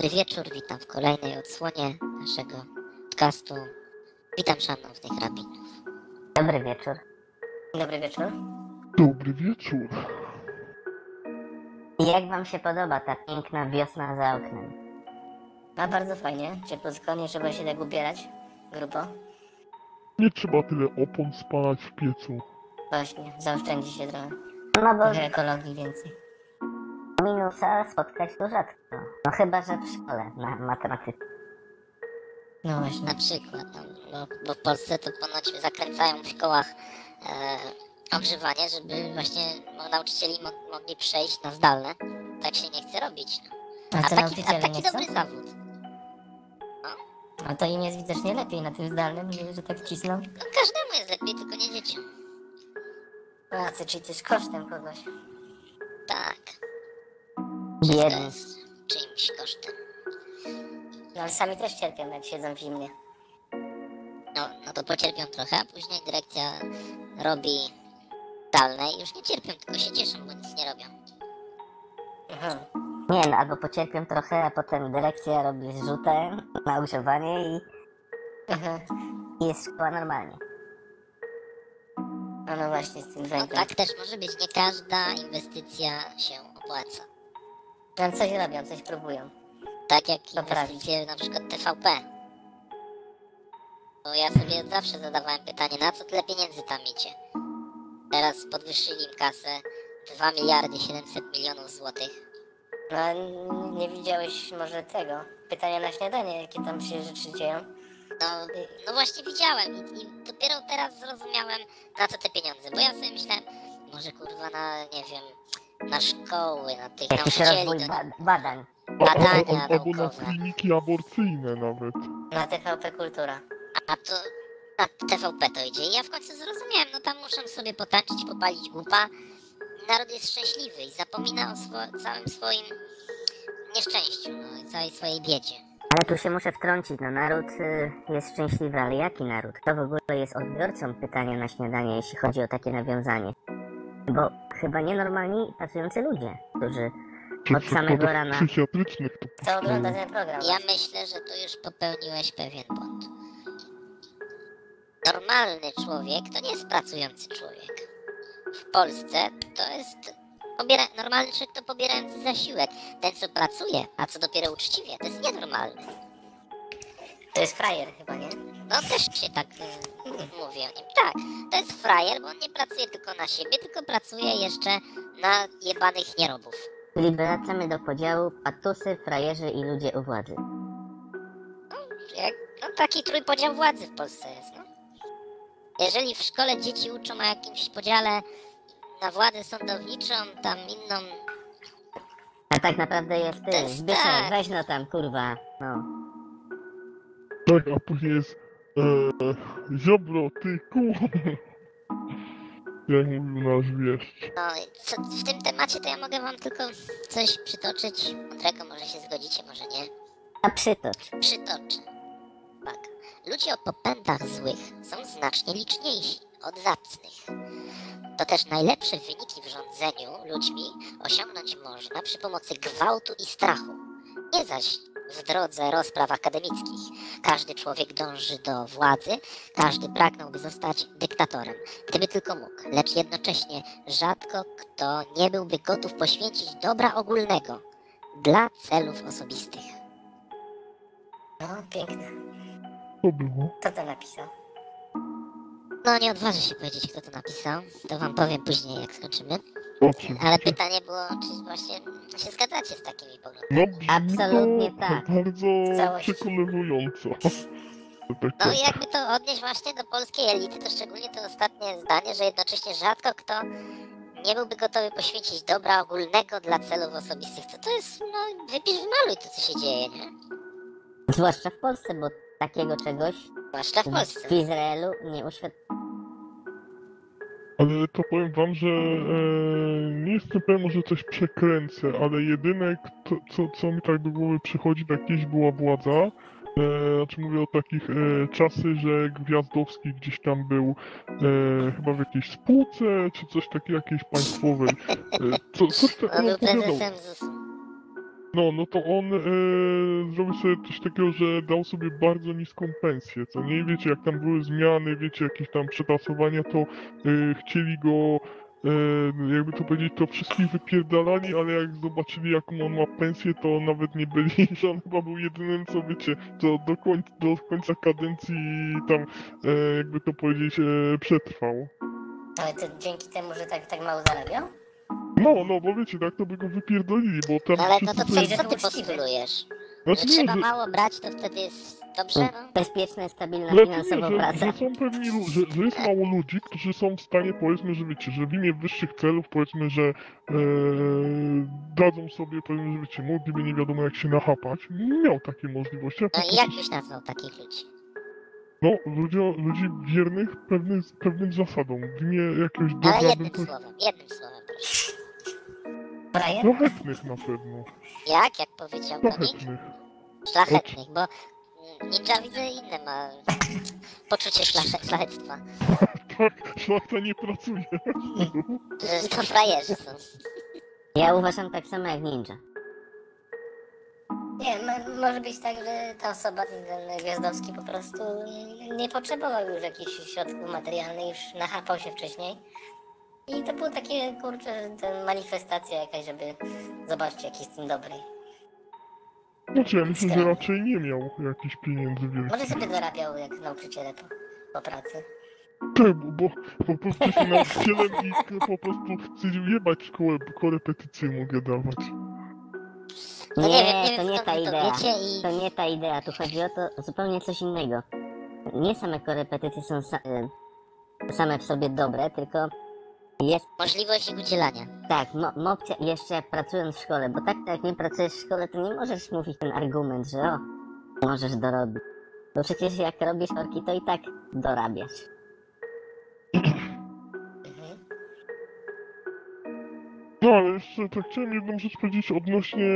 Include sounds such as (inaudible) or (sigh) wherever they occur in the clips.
Dobry wieczór, witam w kolejnej odsłonie naszego podcastu. Witam szanownych rabinów. Dobry wieczór. Dobry wieczór. Dobry wieczór. Jak wam się podoba ta piękna wiosna za oknem? A bardzo fajnie. Ciepłotko, nie trzeba się tak ubierać. Grubo. Nie trzeba tyle opon spalać w piecu. Właśnie, zaoszczędzi się trochę. No bo Trochę ekologii więcej. Minusa spotkać to rzadko. No chyba, że w szkole na matematyce. No właśnie. Na przykład, no, bo, bo w Polsce to ponoć zakręcają w kołach e, ogrzewanie, żeby właśnie no, nauczycieli mo- mogli przejść na zdalne. Tak się nie chce robić. No. A A to taki, a nauczyciele taki nie chcą? dobry zawód. A to im jest widocznie lepiej na tym zdalnym, że, że tak cisną. No, każdemu jest lepiej, tylko nie dzieciom. Pracy, czyli też kosztem kogoś. Tak, Biedny. jest czyimś kosztem. No ale sami też cierpią, jak siedzą w zimnie. No, no to pocierpią trochę, a później dyrekcja robi zdalne i już nie cierpią, tylko się cieszą, bo nic nie robią. Aha. Nie no, albo pocierpią trochę, a potem dyrekcja robi zrzutę na ogrzewanie i, Aha. i jest szkoła normalnie. A no właśnie, z tym No węglem. tak też może być, nie każda inwestycja się opłaca. No coś robią, coś próbują. Tak jak Poprawić. inwestycje na przykład TVP. Bo ja sobie zawsze zadawałem pytanie, na co tyle pieniędzy tam idzie? Teraz podwyższyli im kasę 2 miliardy 700 milionów złotych. No a n- nie widziałeś może tego? Pytania na śniadanie, jakie tam się rzeczy dzieją. No, no właśnie widziałem i, i dopiero teraz zrozumiałem na co te pieniądze, bo ja sobie myślałem, może kurwa na, nie wiem, na szkoły, na tych Jakiś nauczycieli, rozwój do, ba- badań. badania albo na naukowe. kliniki aborcyjne nawet. Na TVP Kultura. A to na TVP to idzie. I ja w końcu zrozumiałem, no tam muszą sobie potańczyć, popalić głupa. Naród jest szczęśliwy i zapomina o swo- całym swoim nieszczęściu, no i całej swojej biedzie. Ale tu się muszę wtrącić, no naród y, jest szczęśliwy, ale jaki naród? Kto w ogóle jest odbiorcą pytania na śniadanie, jeśli chodzi o takie nawiązanie? Bo chyba nienormalni pracujący ludzie, którzy Od samego rana. Psychiatrycznych Kto ogląda ten program? Ja myślę, że tu już popełniłeś pewien błąd. Normalny człowiek to nie jest pracujący człowiek. W Polsce to jest pobiera, normalny człowiek to pobierający zasiłek. Ten co pracuje, a co dopiero uczciwie, to jest nienormalny. To jest frajer chyba, nie? No też się tak y, mówi o nim. Tak, to jest frajer, bo on nie pracuje tylko na siebie, tylko pracuje jeszcze na jebanych nierobów. Czyli wracamy do podziału patusy, frajerzy i ludzie u władzy. Jak, no taki trójpodział władzy w Polsce jest, no. Jeżeli w szkole dzieci uczą o jakimś podziale na władzę sądowniczą, tam inną... A tak naprawdę jest ty, Zbyszek, tak. weź no tam, kurwa, no. Tak, a później jest e, Ziobro, ty kurwa. Jak mówił nasz wieszcz. No, i co, w tym temacie to ja mogę wam tylko coś przytoczyć. Mądrego może się zgodzicie, może nie. A przytocz. Przytoczę. Tak. Ludzie o popędach złych są znacznie liczniejsi od zacnych. To też najlepsze wyniki w rządzeniu ludźmi osiągnąć można przy pomocy gwałtu i strachu. Nie zaś w drodze rozpraw akademickich. Każdy człowiek dąży do władzy, każdy pragnąłby zostać dyktatorem, gdyby tylko mógł, lecz jednocześnie rzadko kto nie byłby gotów poświęcić dobra ogólnego dla celów osobistych. No, piękne. To było. Kto to napisał? No nie odważę się powiedzieć, kto to napisał. To wam powiem później, jak skończymy. Ale pytanie było, czy właśnie się zgadzacie z takimi poglądami. No Absolutnie to tak. bardzo całości. przekonywująco. (laughs) Tak, No i jakby to odnieść właśnie do polskiej elity, to szczególnie to ostatnie zdanie, że jednocześnie rzadko kto nie byłby gotowy poświęcić dobra ogólnego dla celów osobistych. To to jest, no wypisz wymaluj to, co się dzieje, nie? Zwłaszcza w Polsce, bo takiego czegoś Zwłaszcza w Polsce. w Izraelu nie uświad... Ale to powiem wam, że e, nie jestem pewien, może coś przekręcę, ale jedyne, kto, co, co mi tak do głowy przychodzi, to jakieś była władza. E, znaczy mówię o takich e, czasy, że Gwiazdowski gdzieś tam był e, chyba w jakiejś spółce, czy coś takiego, jakiejś państwowej. E, co, coś takiego opowiadał. No, no to on e, zrobił sobie coś takiego, że dał sobie bardzo niską pensję, co nie? Wiecie, jak tam były zmiany, wiecie, jakieś tam przetasowania, to e, chcieli go, e, jakby to powiedzieć, to wszystkich wypierdalali, ale jak zobaczyli, jaką on ma pensję, to nawet nie byli, (laughs) że on chyba był jedynym, co wiecie, co do końca, do końca kadencji tam, e, jakby to powiedzieć, e, przetrwał. Ale to dzięki temu, że tak, tak mało zarabiał? No, no, bo wiecie, tak to by go wypierdolili, bo tam No ale no to wszyscy co, ty postulujesz? Znaczy, Że nie, trzeba że- mało brać, to wtedy jest dobrze? No? Bezpieczna, stabilna Znaczy finansowo praca. że są pewni, że, że jest mało ludzi, którzy są w stanie, powiedzmy, że wiecie, że w imię wyższych celów, powiedzmy, że e, dadzą sobie, powiedzmy, że wiecie, mogliby nie wiadomo jak się nachapać. Nie miał takiej możliwości. a No i jak byś nazwał takich ludzi? No, ludzi, ludzi wiernych pewnym, pewnym zasadom, w imię jakiegoś Ale dobra, bym jednym powiedział, słowem, jednym słowem Brian? szlachetnych na pewno, Jak? Jak powiedział szlachetnych. Szlachetnych, bo ninja widzę inne ma poczucie szlache, szlachectwa. (laughs) Tak, szlachta nie pracuje. Że (laughs) to frajerzy są. Ja uważam tak samo jak ninja. Nie, mo- może być tak, że ta osoba, ten Gwiazdowski po prostu nie, nie potrzebował już jakichś środków materialnych, już nachapał się wcześniej. I to było takie, kurczę, ta manifestacja jakaś, żeby zobaczcie, jaki jest tym dobry. Znaczy, ja myślę, że raczej nie miał jakichś pieniędzy wielkich. Może sobie dorabiał jak nauczyciele po, po pracy. Tak, bo, bo po prostu jestem nauczycielem i po prostu stwierdził jebać szkołę, bo korepetycje mogę dawać. No nie wiem, nie to wiem nie skąd ta wy to idea. wiecie i To nie ta idea, tu chodzi o to zupełnie coś innego. Nie same korepetycje są sa y, same w sobie dobre, tylko jest możliwość ich udzielania. tak, mo jeszcze pracując w szkole, bo tak jak nie pracujesz w szkole, to nie możesz mówić ten argument, że o, możesz dorobić. Bo przecież jak robisz orki, to i tak dorabiasz. Mhm. No ale jeszcze tak chciałem jedną rzecz powiedzieć odnośnie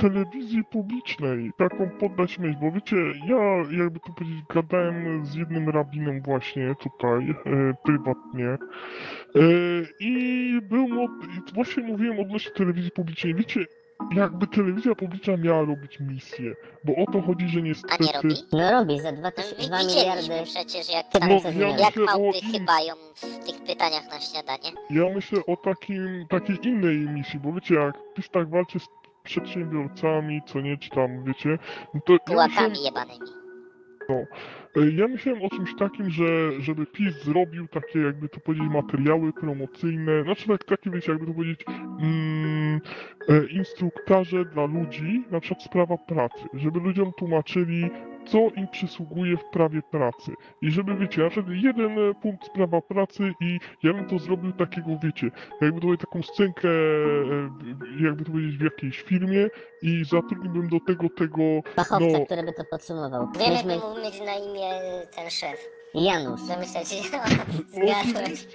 telewizji publicznej. Taką poddać myśl, bo wiecie, ja jakby to powiedzieć, gadałem z jednym rabinem właśnie tutaj, e, prywatnie. E, I był mod, i właśnie mówiłem odnośnie telewizji publicznej. Wiecie, jakby telewizja publiczna miała robić misję, bo o to chodzi, że A niestety... nie robi? No robi za 2, No, tysiące- wi- 2 widzieliśmy miliardy. przecież jak, No, tam, ja jak małpy in- chybają w tych pytaniach na śniadanie. Ja myślę o takim, takiej innej misji, bo wiecie, jak PiS tak walczy z przedsiębiorcami, co nie, czy tam, wiecie, no to ja myślałem, jebanymi. e, ja myślałem o czymś takim, że żeby PiS zrobił takie, jakby to powiedzieć, materiały promocyjne, znaczy tak, takie, wiecie, jakby to powiedzieć, mm, e, instruktaże dla ludzi, na przykład sprawa pracy, żeby ludziom tłumaczyli, co im przysługuje w prawie pracy. I żeby, wiecie, na przykład jeden e, punkt sprawa pracy i ja bym to zrobił takiego, wiecie, jakby powiedzieć, taką scenkę, e, jakby to powiedzieć, w jakiejś firmie i zatrudniłbym do tego tego, Fachowca, no, który by to podsumował. Wiele Myśmy... by mógł mieć na imię ten szef. Janusz. Zamyślecie, (laughs) zgadłeś.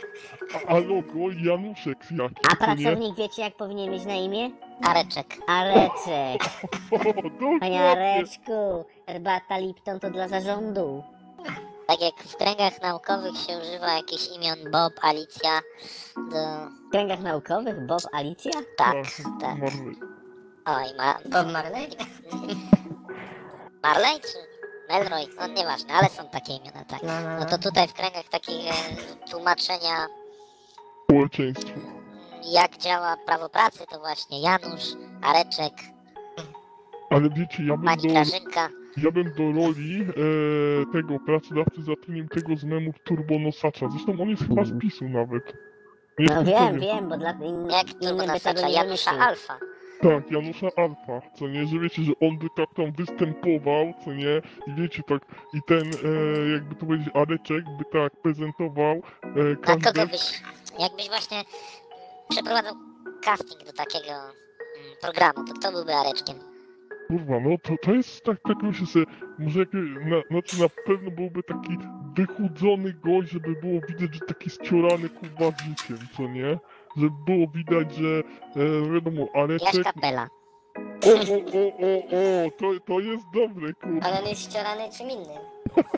a logo Januszek jaki, A co nie? pracownik wiecie jak powinien mieć na imię? Areczek. Areczek. (laughs) O, Panie dokładnie. Areczku, herbata Lipton to dla zarządu. Tak jak w kręgach naukowych się używa jakichś imion Bob, Alicja, do... W kręgach naukowych Bob Alicja? Tak, tak. Marley. Oj, ma... Bob Marley? (laughs) Marley czy Melroy? No nieważne, ale są takie imiona, tak. No, no, No no. to tutaj w kręgach takich e, tłumaczenia Społeczeństwo. mm, jak działa prawo pracy, to właśnie Janusz, Areczek, Ale wiecie, ja bym pani do, Grażynka. Ja bym do roli e, tego pracodawcy zatrudnił tego z memów Turbonosacza. Zresztą on jest chyba z PiSu nawet. Nie No jestem wiem, pewien. wiem, bo dla Jak inny turbo by tego nasacza nie Janusza wymyślił. Alfa. Tak, Janusza Alfa, co nie, że wiecie, że on by tak tam występował, co nie, i wiecie, tak, i ten, e, jakby to powiedzieć, Areczek by tak prezentował e, każdy... kogo byś, jakbyś właśnie przeprowadzał casting do takiego mm, programu, to kto byłby Areczkiem? Kurwa, no to, to jest tak, tak myślę sobie, może jakie, na, znaczy na pewno byłby taki wychudzony gość, żeby było widać, że taki ściorany kurwa życiem, co nie? Żeby było widać, że e, wiadomo, Areczek... Jaś Kapela. O, o, o, o, o, to, to jest dobre, kurwa. Ale on jest ściorany czym innym.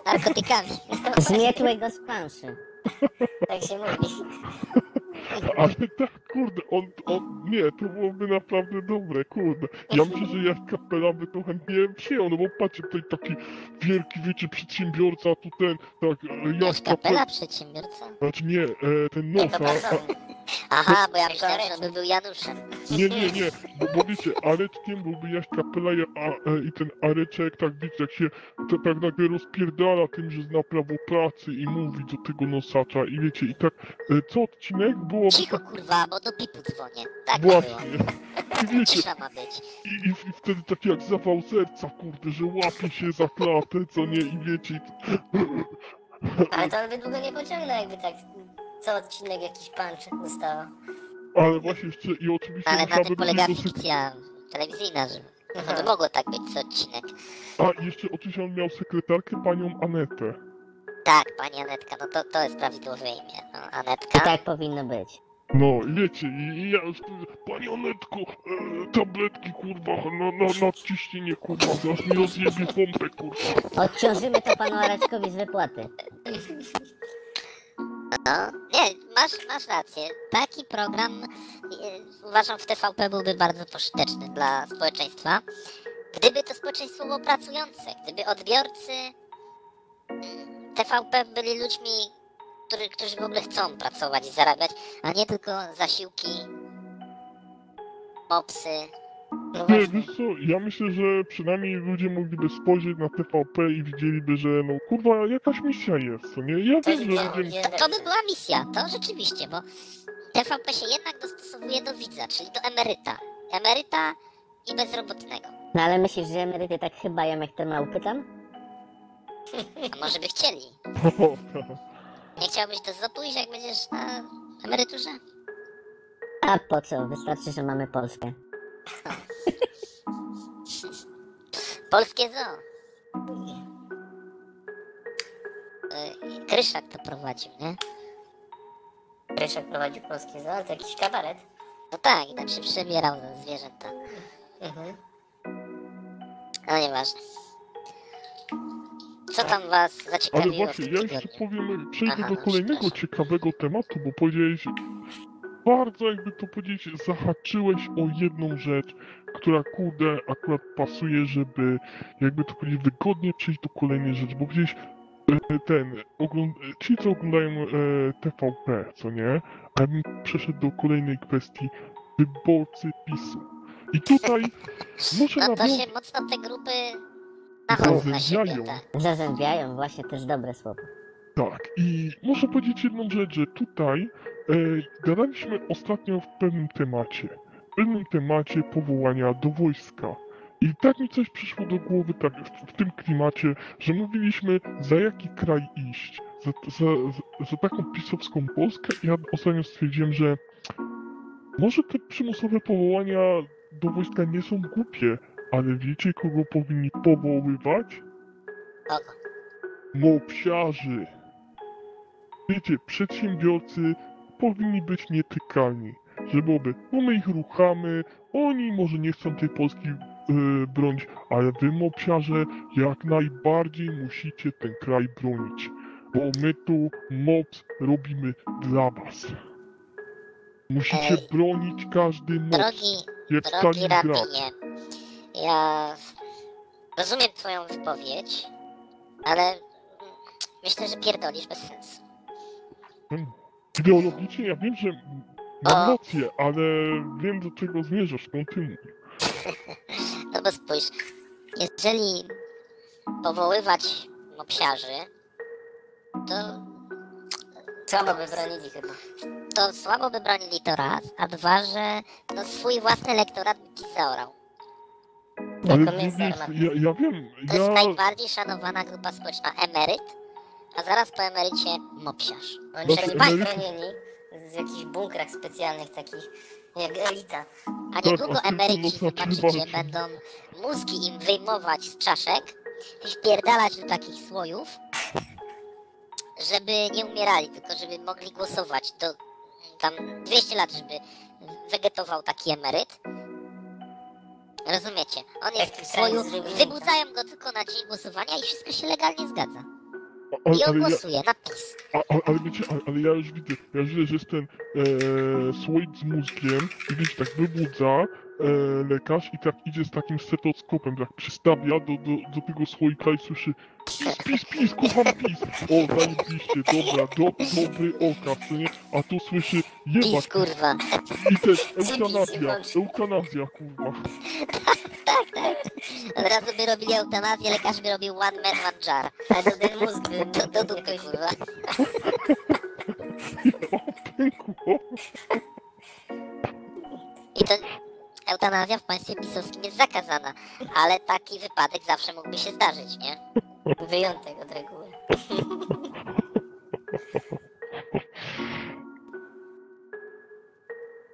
Narkotykami. Zmietłego (laughs) z planszy. Tak się mówi. Ale tak, kurde, on, on, nie, to byłoby naprawdę dobre, kurde. Ja myślę, że jak kapela by to chętnie przyjął, no bo patrzcie, tutaj taki wielki, wiecie, przedsiębiorca, tu ten, tak, e, Jaś jak kapela, przedsiębiorca? znaczy nie, e, ten a, pracownik. Aha, bo ja myślałem, że by był Januszem. nie, nie, nie, bo, bo wiecie, Areczkiem byłby Jaś kapela ja- a, e, i ten Areczek, tak wiecie, jak się to, tak nagle rozpierdala tym, że zna prawo pracy i mówi do tego nosacza i wiecie, i tak, e, co odcinek byłoby Cicho tak kurwa, bo do pipu dzwonię. Tak było. właśnie. I wiecie, Cisza ma być. I, i, I wtedy tak jak zawał serca, kurde, że łapie się za klatę, co nie, i wiecie, i Ale to by długo nie pociągnął, jakby tak co odcinek jakiś punch dostało. ale właśnie jeszcze, i oczywiście Ale na musiałaby tym polega dosyć, fikcja telewizyjna, że no by mogło tak być co odcinek. a jeszcze oczywiście on miał sekretarkę panią Anetę. Tak, pani Anetka, no to, to jest prawidłowe imię. No, I Anetka. tak powinno być. No, wiecie, i, i ja już, pani Anetko, e, tabletki, kurwa, na, na, na ciśnienie, kurwa, aż mi rozjebie pompę, kurwa. Odciążymy to panu Areczkowi z wypłaty. No, nie, masz, masz rację. Taki program e, uważam w TVP byłby bardzo pożyteczny dla społeczeństwa. Gdyby to społeczeństwo było pracujące, gdyby odbiorcy mm, TVP byli ludźmi, którzy, którzy w ogóle chcą pracować i zarabiać, a nie tylko zasiłki, mopsy. No Nie, właśnie. wiesz co, ja myślę, że przynajmniej ludzie mogliby spojrzeć na TVP i widzieliby, że no, kurwa, jakaś misja jest, co nie? Ja To wiem, że ludzie... To, to by była misja, to rzeczywiście, bo TVP się jednak dostosowuje do widza, czyli do emeryta. Emeryta i bezrobotnego. No ale myślisz, że emeryty tak chyba jak te małpy tam? A może by chcieli? (laughs) Nie chciałbyś do ZOP pójść, jak będziesz na emeryturze? A po co? Wystarczy, że mamy Polskę. (laughs) Polskie zoo. Y, Kryszak to prowadził, nie? Ryszek prowadził polskie zoo, ale to jakiś kabaret. No tak, i tam się przebierał za zwierzęta. Mhm. No nieważne. Co tam was Ale zaciekawiło w właśnie, tym ja jeszcze tygodniu? powiem, przejdę Aha, do no, kolejnego przepraszam. ciekawego tematu, bo powiedziałeś, bardzo jakby to powiedzieć, zahaczyłeś o jedną rzecz, która kurde akurat pasuje, żeby jakby to powiedzieć, wygodnie przejść do kolejnej rzeczy, bo gdzieś e, ten, ogląd- ci co oglądają e, TVP, co nie, a ja bym przeszedł do kolejnej kwestii, wyborcy PiSu. I tutaj (laughs) muszę No to nawiązać... się mocno te grupy Zazębiają. Zazębiają, właśnie też dobre słowo. Tak, i muszę powiedzieć jedną rzecz, że tutaj e, gadaliśmy ostatnio w pewnym temacie, w pewnym temacie powołania do wojska. I tak mi coś przyszło do głowy tak, w, w tym klimacie, że mówiliśmy za jaki kraj iść, za, za, za, za taką pisowską Polskę. Ja ostatnio stwierdziłem, że może te przymusowe powołania do wojska nie są głupie, ale wiecie kogo powinni powoływać? Kogo? mopsiarzy. Wiecie, przedsiębiorcy powinni być nietykalni. Że byłoby, my ich ruchamy, oni może nie chcą tej Polski yy, bronić, ale wy mopsiarze jak najbardziej musicie ten kraj bronić. Bo my tu mops robimy dla was. Musicie Ej, bronić każdy mops, Drogi, jak drogi rabinie, ja rozumiem twoją wypowiedź, ale myślę, że pierdolisz bez sensu. Ideologicznie ja wiem, że mam O. rację, ale wiem do czego zmierzasz, kontynuuj. (laughs) No bo spójrz, jeżeli powoływać mopsiarzy, to, Słabo by bronili chyba. to słabo by bronili to raz, a dwa, że no swój własny elektorat by ci zaorał. Ale armatne. strony, ja, ja wiem, To jest ja... najbardziej szanowana grupa społeczna emeryt, a zaraz po emerycie mopsiarz. Oni tak byli emeryci- chronieni w jakichś bunkrach specjalnych takich, jak elita. A Tak, niedługo a emeryci, to zobaczycie, będą mózgi im wyjmować z czaszek i wpierdalać do takich słojów, żeby nie umierali, tylko żeby mogli głosować. Do tam 200 lat, żeby wegetował taki emeryt. Rozumiecie? On jest Taki w z żywiołem, wybudzają go tylko na dzień głosowania i wszystko się legalnie zgadza. A, I on ja, głosuje na PiS. a, a, ale wiecie, ale, ale ja już widzę, ja już widzę, że jest ten e, słoik z mózgiem i wiecie, tak wybudza e, lekarz i tak idzie z takim stetoskopem, tak przystawia do, do, do tego słoika i słyszy PiS, PiS, PiS, kocham PiS. O, zajebiście, dobra, do, dobry okaz, co nie? A tu słyszy jebać PiS, kurwa. i też (laughs) eutanazja, eutanazja, kurwa. Tak, tak. Od razu by robili eutanazję, lekarz by robił one man, one jar. Ale to ten mózg by Do, do dupy, kurwa. (laughs) Pękło. I to eutanazja w państwie pisowskim jest zakazana, ale taki wypadek zawsze mógłby się zdarzyć, nie? (laughs) Wyjątek od reguły. (laughs)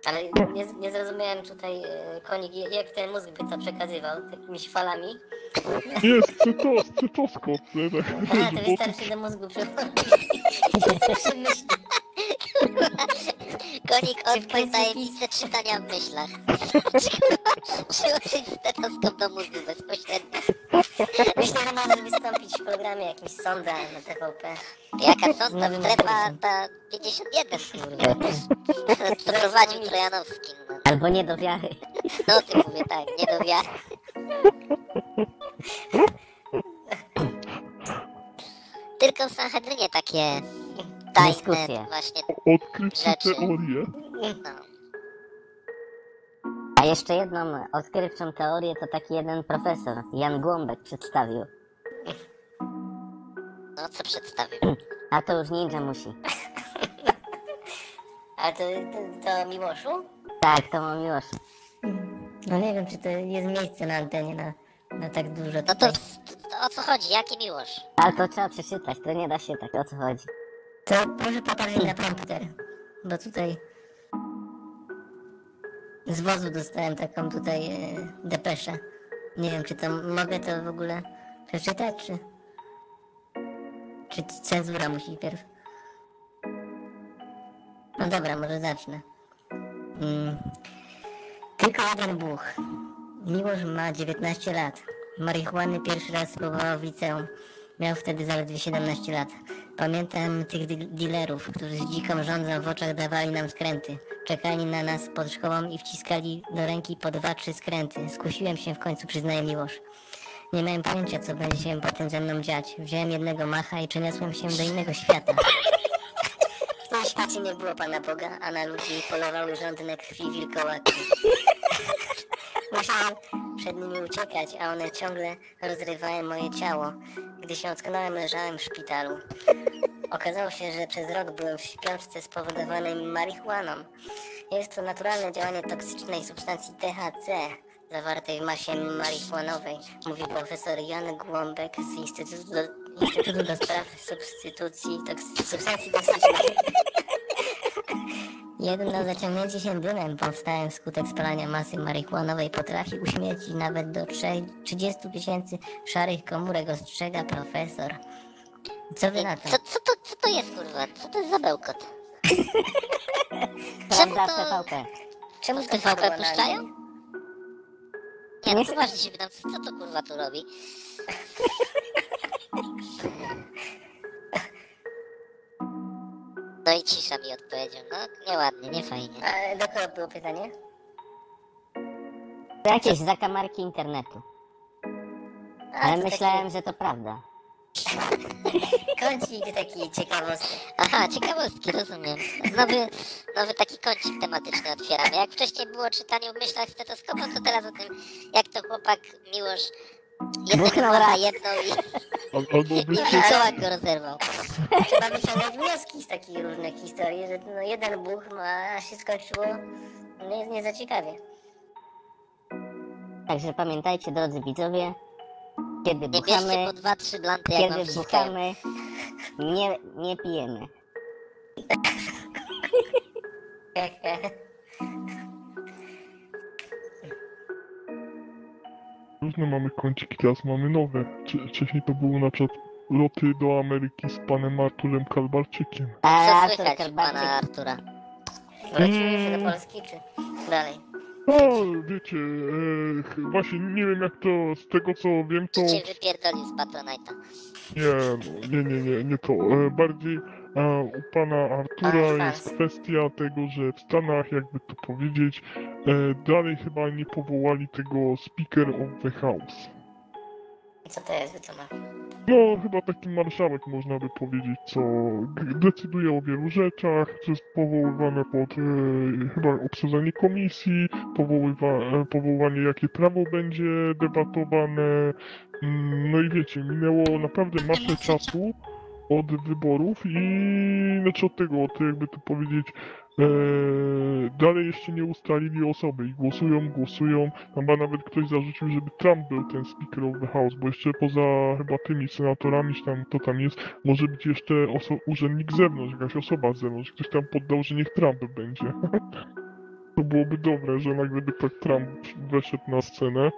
Ale nie, nie zrozumiałem tutaj, e, konik, jak ten mózg by to przekazywał, jakimiś falami. Jest cytos, cytoskop, nie? Tak, A, to wystarczy do mózgu (laughs) myśli. Konik państwie tajemnicę czytania w myślach. (laughs) Przyłożyć stetoskop do mózgu bezpośrednio. Myślę, że możesz wystąpić w programie jakimś sonda na TVP. Jaka sądna nowym strefa ta 51, kurwa. Co (laughs) prowadził Trojanowski. No. Albo nie do wiary. no ty mówię tak, nie do wiary. (laughs) Tylko w Sanhedrynie takie tajne Dyskusje. właśnie, Odkrywcze Rzeczy. teorie. no. A jeszcze jedną odkrywczą teorię to taki jeden profesor, Jan Głąbek, przedstawił. (clears throat) No co przedstawił? A to już ninja musi. (laughs) Ale to, to, to Miłoszu? Tak, to ma miłość. No nie wiem, czy to jest miejsce na antenie na, na tak dużo No to, tutaj. to o co chodzi? Jaki miłość? Ale to trzeba przeczytać, to nie da się tak, o co chodzi. To proszę popatrzeć na prompter, bo tutaj z wozu dostałem taką tutaj e, depeszę. Nie wiem, czy to mogę to w ogóle przeczytać, czy... Czy cenzura musi pierw? No dobra, może zacznę. Mm. Tylko jeden Bóg. Miłosz ma 19 lat. Marihuany pierwszy raz spróbował w liceum. Miał wtedy zaledwie 17 lat. Pamiętam tych dealerów, którzy z dziką żądzą w oczach dawali nam skręty. Czekali na nas pod szkołą i wciskali do ręki po dwa, trzy skręty. Skusiłem się w końcu, przyznaję miłość. Nie miałem pojęcia, co będzie się potem ze mną dziać. Wziąłem jednego macha i przeniosłem się do innego świata. W tym świecie nie było Pana Boga, a na ludzi polowały żądne krwi wilkołaki. Musiałem przed nimi uciekać, a one ciągle rozrywały moje ciało. Gdy się ocknąłem, leżałem w szpitalu. Okazało się, że przez rok byłem w śpiączce spowodowanej marihuaną. Jest to naturalne działanie toksycznej substancji THC zawartej w masie marihuanowej, mówi profesor Jan Głąbek z Instytutu do, Instytutu do Spraw Substytucji Substancji Toksycznych. Jedno zaciągnięcie się dymem powstałym wskutek spalania masy marihuanowej potrafi uśmiercić nawet do trzech- 30 tysięcy szarych komórek, ostrzega profesor. Co wy na to? Co, co, to, co to jest kurwa? Co to jest za bełkot? (laughs) Czemu to- TVP. Czemu to TVP na puszczają? Nie, Nie. poważnie się pytam, co to kurwa tu robi? (laughs) No i cisza mi odpowiedział. No nieładnie, nie fajnie. A do kogo było pytanie? Jakieś zakamarki internetu. A, Ale to myślałem, że to prawda. (laughs) Kącik taki ciekawostek. Aha, ciekawostki, rozumiem. Nowy, nowy taki kącik tematyczny otwieramy. Jak wcześniej było czytanie w myślach stetoskopu, to teraz o tym, jak to chłopak Miłosz Buchnął macha raz. jedną i, (laughs) Al, albo i wilkołak go rozerwał. Trzeba wyciągać wnioski z takich różnych historii, że no jeden buch ma, a się skończyło nie, nie za ciekawie. Także pamiętajcie, drodzy widzowie, kiedy Nie buchamy, po dwa, trzy blanty, kiedy buchamy, (laughs) nie, nie pijemy. (laughs) różne mamy kąciki, teraz mamy nowe. Wcze- Wcześniej to było na przykład loty do Ameryki z panem Arturem Kalbarczykiem. A Co Artur słychać Karbarczyk pana Artura? Wrócimy się do Polski, czy dalej? A, wiecie, e, ch- właśnie nie wiem jak to, z tego co wiem to... Czy cię wypierdolił z Patronite'a? Nie, no, nie, nie, nie, nie to. E, bardziej u pana Artura jest kwestia tego, że w Stanach, jakby to powiedzieć, e, dalej chyba nie powołali tego Speaker of the House. Co to jest, wytłumacz? No, chyba taki marszałek można by powiedzieć, co decyduje o wielu rzeczach, co jest powoływane pod e, chyba obsadzenie komisji, powoływa, e, powołanie jakie prawo będzie debatowane. Mm, No i wiecie, minęło naprawdę masę czasu od wyborów i znaczy od tego, od jakby to powiedzieć, e, dalej jeszcze nie ustalili osoby i głosują, głosują. Chyba nawet ktoś zarzucił, żeby Trump był ten Speaker of the House, bo jeszcze poza chyba tymi senatorami, czy tam to tam jest, może być jeszcze oso- urzędnik z zewnątrz, jakaś osoba z zewnątrz. Ktoś tam poddał, że niech Trump będzie. (laughs) To byłoby dobre, że nagle by tak Trump weszedł na scenę.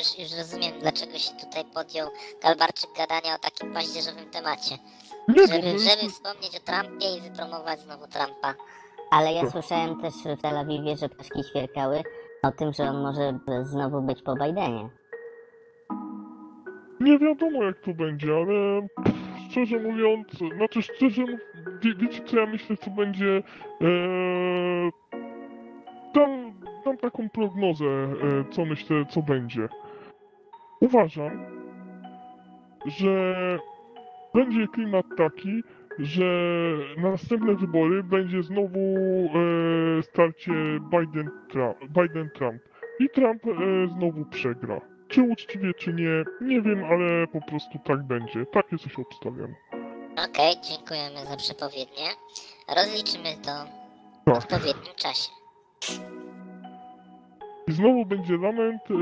Już, już rozumiem, dlaczego się tutaj podjął Galbarczyk gadania o takim paździerzowym temacie. Żeby, żeby wspomnieć o Trumpie i wypromować znowu Trumpa. Ale ja słyszałem też w Tel Awiwie, że ptaszki świerkały o tym, że on może znowu być po Bidenie. Nie wiadomo jak to będzie, ale szczerze mówiąc, znaczy szczerze mów, wie, wiecie co ja myślę co będzie dam, dam taką prognozę, e, co myślę co będzie. Uważam, że będzie klimat taki, że na następne wybory będzie znowu e, starcie Biden-Trump. Biden-Trump. I Trump e, znowu przegra. Czy uczciwie, czy nie, nie wiem, ale po prostu tak będzie. Takie coś obstawiam. Okej, dziękujemy za przepowiednie. Rozliczymy to w Tak. odpowiednim czasie. I znowu będzie lament, e,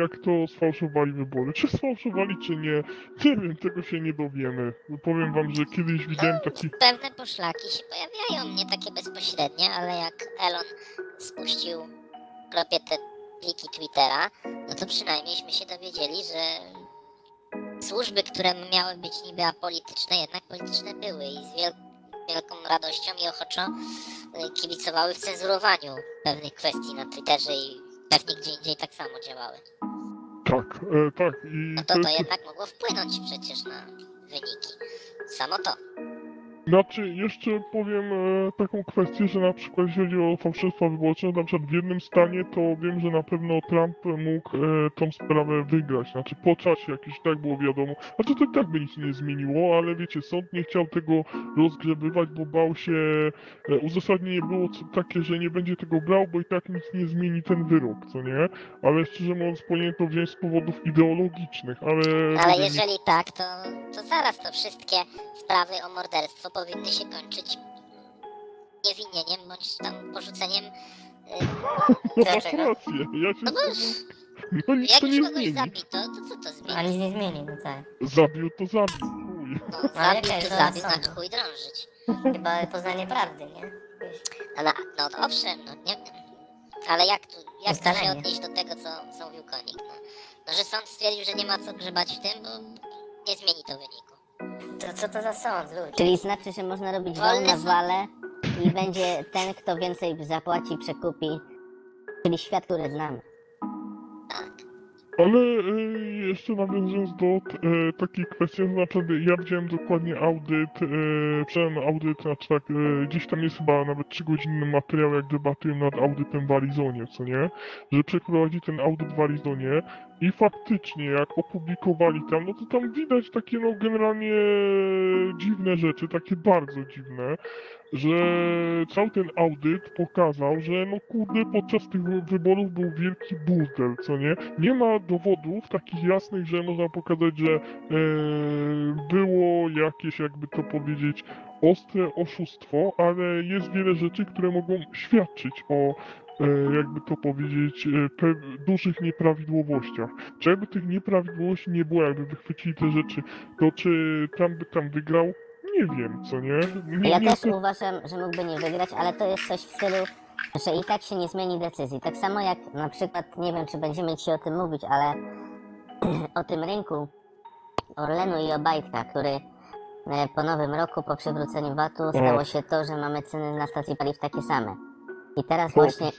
jak to sfałszowali wybory. Czy sfałszowali, czy nie, nie wiem, tego się nie dowiemy. Powiem wam, że kiedyś widziałem taki... Pewne poszlaki się pojawiają, nie takie bezpośrednie, ale jak Elon spuścił kropie te pliki Twittera, no to przynajmniejśmy się dowiedzieli, że służby, które miały być niby apolityczne, jednak polityczne były i z wiel wielką radością i ochoczo kibicowały w cenzurowaniu pewnych kwestii na Twitterze i pewnie gdzie indziej tak samo działały. Tak, e, tak. I No to to jednak mogło wpłynąć przecież na wyniki. Samo to. Znaczy, jeszcze powiem e, taką kwestię, że na przykład jeśli chodzi o fałszerstwa wyborcze, na przykład w jednym stanie, to wiem, że na pewno Trump mógł e, tą sprawę wygrać. Znaczy, po czasie jakieś tak było wiadomo. Znaczy, to i tak by nic nie zmieniło, ale wiecie, sąd nie chciał tego rozgrzebywać, bo bał się, e, uzasadnienie było co, takie, że nie będzie tego brał, bo i tak nic nie zmieni ten wyrok, co nie? Ale szczerze mówiąc, powinien to wziąć z powodów ideologicznych, ale... Ale jeżeli tak, to, to zaraz to wszystkie sprawy o morderstwo powinny się kończyć niewinieniem bądź tam porzuceniem. y, (laughs) No Dlaczego? rację, ja się No bo No nic jak to już nie kogoś zmieni. zabito, to co to zmieni? nic nie zmieni, no tak. Zabił to zabił. Chuj. No, Ale zabił to jest zabił, na chuj drążyć. Chyba poznanie prawdy, nie? No, na, no to owszem, no nie wiem. Ale jak tu, jak tu się Ustalenie. odnieść do tego, co, co mówił konik? No, no, że sąd stwierdził, że nie ma co grzebać w tym, bo nie zmieni to wyniku. To co to za sąd, ludzie? Czyli znaczy, że można robić wał Wolny na sąd. wale i będzie ten, kto więcej zapłaci, przekupi. Czyli świat, który znamy. Tak. Ale y, jeszcze nawiązując do y, takiej kwestii, to naprawdę ja widziałem dokładnie audyt, y, przynajmniej audyt, znaczy tak, y, gdzieś tam jest chyba nawet 3-godzinny materiał, jak debatują nad audytem w Arizonie, co nie? Że przeprowadzi ten audyt w Arizonie i faktycznie jak opublikowali tam, no to tam widać takie no generalnie dziwne rzeczy, takie bardzo dziwne, że cały ten audyt pokazał, że no kurde, podczas tych wy- wyborów był wielki burdel, co nie? Nie ma dowodów takich jasnych, że można pokazać, że e, było jakieś, jakby to powiedzieć, ostre oszustwo, ale jest wiele rzeczy, które mogą świadczyć o, jakby to powiedzieć, e, dużych nieprawidłowościach. Czy jakby tych nieprawidłowości nie było, jakby wychwycili te rzeczy, to czy Trump by tam wygrał? Nie wiem, co nie? nie Ja nie też uważam, że mógłby nie wygrać, ale to jest coś w stylu, że i tak się nie zmieni decyzji. Tak samo jak na przykład, nie wiem czy będziemy dzisiaj o tym mówić, ale (clears throat) o tym rynku Orlenu i Obajtka, który e, po nowym roku, po przywróceniu VAT-u stało się to, że mamy ceny na stacji paliw takie same. I teraz właśnie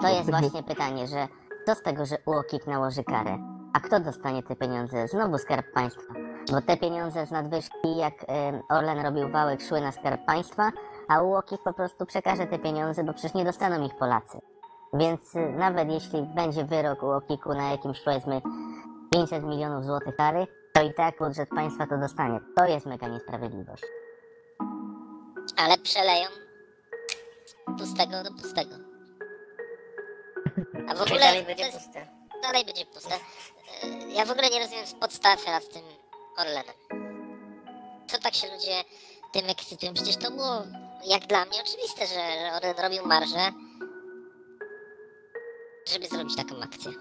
to jest właśnie pytanie, że co z tego, że UOKiK nałoży karę? A kto dostanie te pieniądze? Znowu Skarb Państwa. Bo te pieniądze z nadwyżki, jak Orlen robił wałek, szły na Skarb Państwa, a UOKiK po prostu przekaże te pieniądze, bo przecież nie dostaną ich Polacy. Więc y, nawet jeśli będzie wyrok UOKiK-u na jakimś powiedzmy 500 milionów złotych kary, to i tak budżet państwa to dostanie. To jest mega niesprawiedliwość. Ale przeleją pustego do pustego. A w ogóle dalej będzie jest, puste. dalej będzie puste. E, Ja w ogóle nie rozumiem podstaw teraz z tym Orlenem. Co tak się ludzie tym ekscytują? Przecież to było jak dla mnie oczywiste, że Orlen robił marżę, żeby zrobić taką akcję.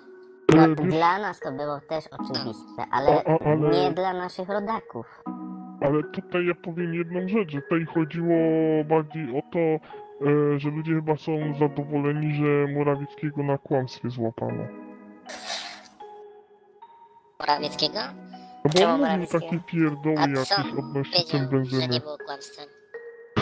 No, dla nas to było też oczywiste, ale A- a- ale- nie dla naszych rodaków. Ale tutaj ja powiem jedną rzecz, że tutaj chodziło bardziej o to, że ludzie chyba są zadowoleni, że Morawieckiego na kłamstwie złapano. Morawieckiego? No bo Czemu on mówił Morawieckiego? takie pierdoły A co jakieś odnośnie cen że benzyny. nie było kłamstwem?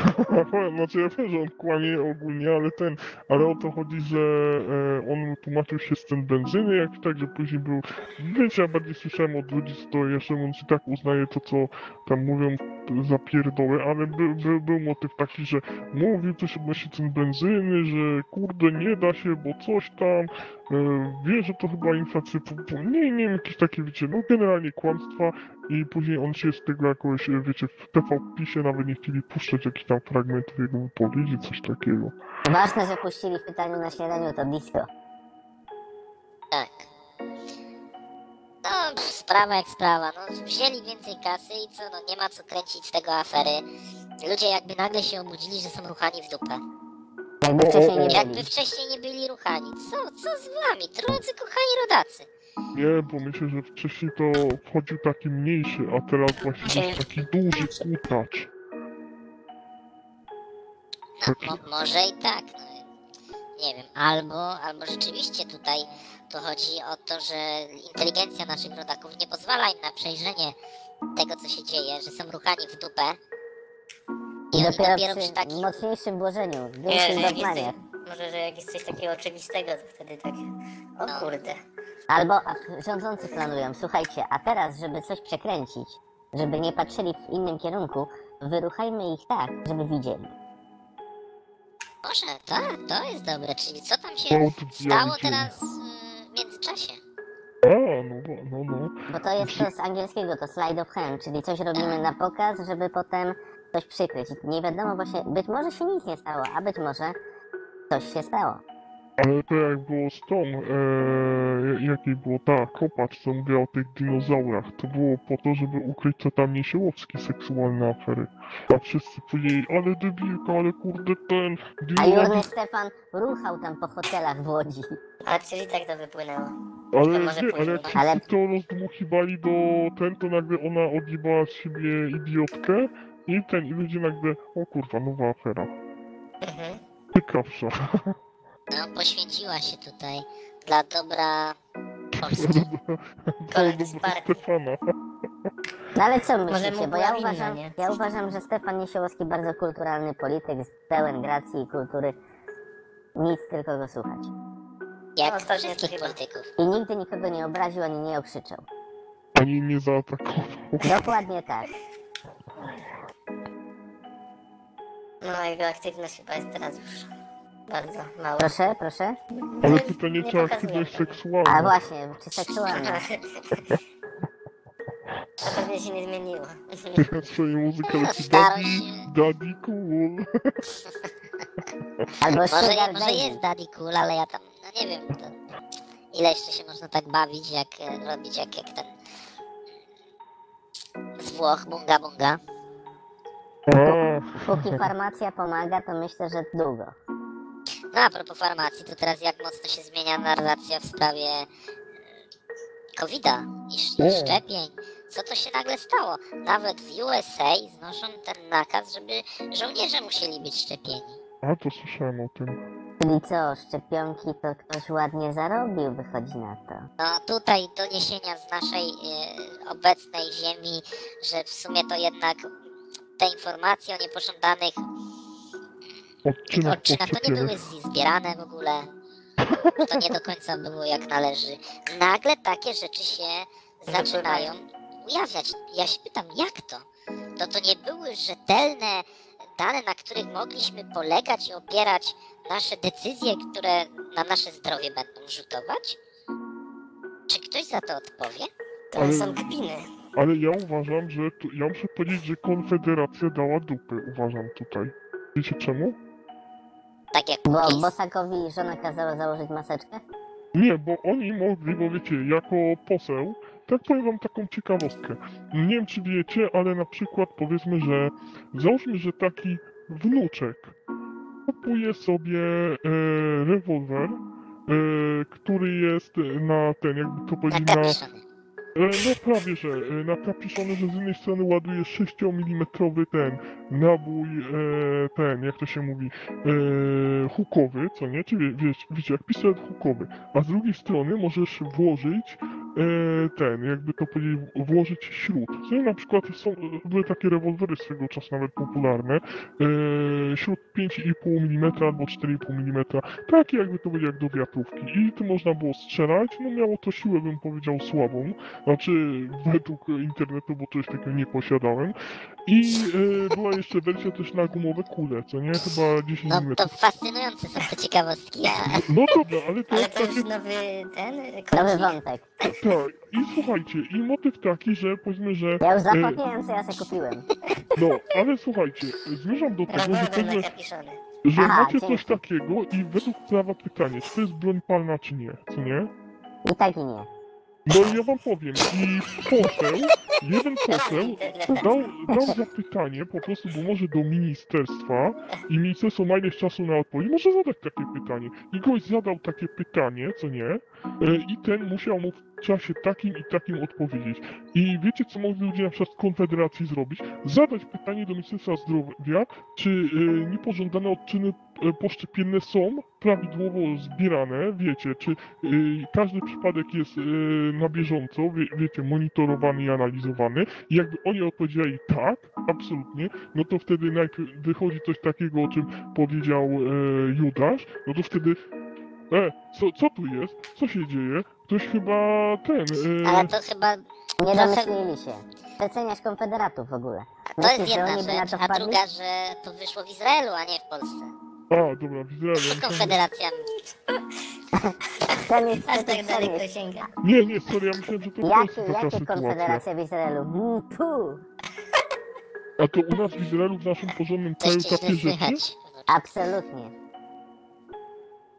(laughs) Znaczy ja wiem, że on kłamie ogólnie, ale ten, ale o to chodzi, że e, on tłumaczył się z cen benzyny, jak tak, że później był, wiecie, ja bardziej słyszałem od ludzi, to jeszcze on i tak uznaje to, co tam mówią za pierdoły, ale by, by, był motyw taki, że mówił coś odnośnie cen benzyny, że kurde, nie da się, bo coś tam, e, wie, że to chyba inflacja, nie, nie wiem, jakieś takie, wiecie, no generalnie kłamstwa i później on się z tego jakoś, e, wiecie, w TV PiSie nawet nie chcieli puszczać jakichś tam fragmentów jego wypowiedzi, coś takiego. Ważne, że puścili w pytaniu na śniadaniu to disco. Tak. No, pff, sprawa jak sprawa. No, wzięli więcej kasy i co, no nie ma co kręcić z tego afery. Ludzie jakby nagle się obudzili, że są ruchani w dupę. Jakby wcześniej nie Jakby byli. wcześniej nie byli ruchani. Co, co z wami, drodzy kochani rodacy? Nie, bo myślę, że wcześniej to wchodził taki mniejszy, a teraz właśnie jest taki duży kutacz. No, mo, może i tak. No, nie wiem, albo, albo rzeczywiście tutaj to chodzi o to, że inteligencja naszych rodaków nie pozwala im na przejrzenie tego, co się dzieje, że są ruchani w dupę. I dopiero, dopiero przy przy takim mocniejszym włożeniu, w Nie, większych że jak jest dogmaniach. coś, może, że jak jest coś takiego oczywistego, to wtedy tak, o No. kurde. Albo rządzący planują, słuchajcie, a teraz, żeby coś przekręcić, żeby nie patrzyli w innym kierunku, wyruchajmy ich tak, żeby widzieli. Może, tak, to jest dobre. Czyli co tam No, się stało teraz y, w międzyczasie? A, no, bo- no, no. Bo to jest to z angielskiego, to slide of hand, czyli coś robimy na pokaz, żeby potem coś przykryć. I Nie wiadomo właśnie, być może się nic nie stało, a być może coś się stało. Ale to jak było z tą, e, jakiej było ta kopacz, co mówiła o tych dinozaurach, to było po to, żeby ukryć co tam Niesiołowski seksualne afery. A wszyscy powiedzieli, ale debilka, ale kurde ten, A Jurny Stefan ruchał tam po hotelach w Łodzi. A czyli tak to wypłynęło. ale to może nie, później. ale jak wszyscy Ale- to rozdmuchiwali do ten, to nagle ona odjebała z siebie idiotkę i ten, i ludzie nagle, o kurwa, nowa afera. Mhm. Ciekawsza. (laughs) No, poświęciła się tutaj dla dobra Polski. (laughs) Kolegi Do z partii. Stefana. No ale co mu myślicie, bo była ja winna, uważam, nie? ja uważam, że Stefan Niesiołowski bardzo kulturalny polityk, pełen gracji i kultury. Nic tylko go słuchać. Jak No, ostatnio wszystkich chyba- polityków. I nigdy nikogo nie obraził ani nie okrzyczał. Ani nie zaatakował. Dokładnie tak. No jego aktywność chyba jest teraz już bardzo mała. Proszę, proszę. Ale pytanie, nie czy pokazuje aktywność seksualna? A właśnie, czy seksualna? (laughs) To pewnie się nie zmieniło. Swoje muzyka No, leci (laughs) daddy, daddy cool. (laughs) Albo Może, sugar może baby. jest daddy cool, ale ja tam, no nie wiem, to ile jeszcze się można tak bawić, jak e, robić jak, jak ten z Włoch, bunga bunga. A, Póki farmacja pomaga, to myślę, że długo. No a propos farmacji, to teraz jak mocno się zmienia narracja w sprawie e, COVID-a i szczepień. Co to się nagle stało? Nawet w USA znoszą ten nakaz, żeby żołnierze musieli być szczepieni. a to słyszałem o tym. Czyli co, szczepionki to ktoś ładnie zarobił, wychodzi na to. No tutaj doniesienia z naszej e, obecnej ziemi, że w sumie to jednak te informacje o niepożądanych Odcinek Odczyna to nie były zbierane w ogóle. To nie do końca było jak należy. Nagle takie rzeczy się zaczynają ujawniać. Ja się pytam, jak to? To to nie były rzetelne dane, na których mogliśmy polegać i opierać nasze decyzje, które na nasze zdrowie będą rzutować? Czy ktoś za to odpowie? To Ale- są kpiny. Ale ja uważam, że tu, ja muszę powiedzieć, że Konfederacja dała dupy, uważam tutaj. Wiecie czemu? Tak jak Bo. Bosakowi żona kazała założyć maseczkę? Nie, bo oni mogli, bo wiecie, jako poseł, tak powiem wam taką ciekawostkę. Nie wiem, czy wiecie, ale na przykład powiedzmy, że załóżmy, że taki wnuczek kupuje sobie e, rewolwer, e, który jest na ten, jakby to powiedzieć, na... Nakapiszony. E, No prawie, że e, na kapiszony, że z jednej strony ładuje 6 mm ten nabój, e, ten, jak to się mówi, e, hukowy, co nie? Czy wie, wiesz, wiecie, jak pistolet hukowy, a z drugiej strony możesz włożyć ten, jakby to powiedzieć, włożyć śród. Co nie? Na przykład są, były takie rewolwery swego czasu nawet popularne, e, śród 5,5 mm albo 4,5 mm, takie jakby to powiedzieć jak do wiatrówki i tu można było strzelać, no miało to siłę, bym powiedział, słabą, znaczy według internetu, bo czegoś takiego nie posiadałem. I e, była jeszcze wersja też na gumowe kule, co nie? Chyba 10 No mm. to fascynujące są te ciekawostki. Ja No dobra, ale to Ale jest to takie... już nowy ten Nowy wątek. Tak, i słuchajcie, i motyw taki, że powiedzmy, że... Ja już zapomniałem, co ja sobie kupiłem. No, ale słuchajcie, zmierzam do tego, że, powiedzmy, że Aha, macie dzięki. coś takiego i według prawa pytanie, czy to jest broń palna, czy nie, co nie? I tak i nie. No i ja wam powiem, i poseł, jeden poseł dał, dał zapytanie po prostu, bo może do ministerstwa i ministerstwo ma ileś czasu na odpowiedź, może zadać takie pytanie. I gość zadał takie pytanie, co nie, e, i ten musiał mu w czasie takim i takim odpowiedzieć. I wiecie, co mogli ludzie na przykład z Konfederacji zrobić? Zadać pytanie do Ministerstwa Zdrowia, czy e, niepożądane odczyny e, poszczepienne są prawidłowo zbierane, wiecie, czy y, każdy przypadek jest y, na bieżąco, wie, wiecie, monitorowany i analizowany. I jakby oni odpowiedzieli tak, absolutnie, no to wtedy najpierw wychodzi coś takiego, o czym powiedział e, Judasz, no to wtedy e, co, co tu jest? Co się dzieje? Ktoś chyba ten... E, Ale to chyba Nie domyślili się. Przeceniasz konfederatów w ogóle. to jest jedna rzecz, a wpadli? druga, że to wyszło w Izraelu, a nie w Polsce. a, dobra, w Izraelu. myślałem, że- Konfederacja Ten jest Aż tak daleko sięga. Nie, nie, sorry, ja myślałem, że to Jakie, jakie sytuacja. konfederacja w Izraelu? Mm, pu. A to u nas w Izraelu, w naszym porządnym kraju takie rzeczy? Absolutnie.